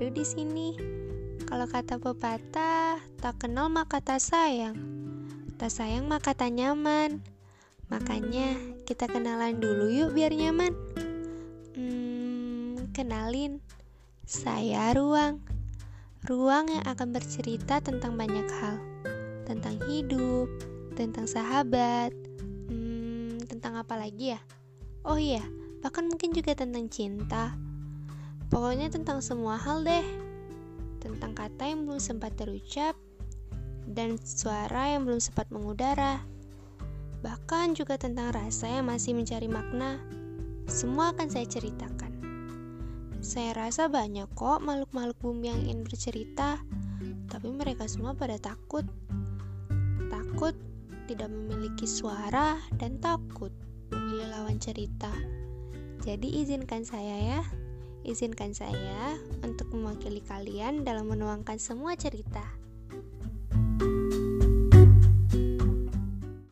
baru di sini. Kalau kata pepatah, tak kenal maka tak sayang. Tak sayang maka tak nyaman. Makanya kita kenalan dulu yuk biar nyaman. Hmm, kenalin. Saya Ruang. Ruang yang akan bercerita tentang banyak hal. Tentang hidup, tentang sahabat, hmm, tentang apa lagi ya? Oh iya, bahkan mungkin juga tentang cinta. Pokoknya tentang semua hal deh tentang kata yang belum sempat terucap dan suara yang belum sempat mengudara. Bahkan juga tentang rasa yang masih mencari makna. Semua akan saya ceritakan. Saya rasa banyak kok makhluk-makhluk bumi yang ingin bercerita, tapi mereka semua pada takut. Takut tidak memiliki suara dan takut memilih lawan cerita. Jadi izinkan saya ya. Izinkan saya untuk mewakili kalian dalam menuangkan semua cerita.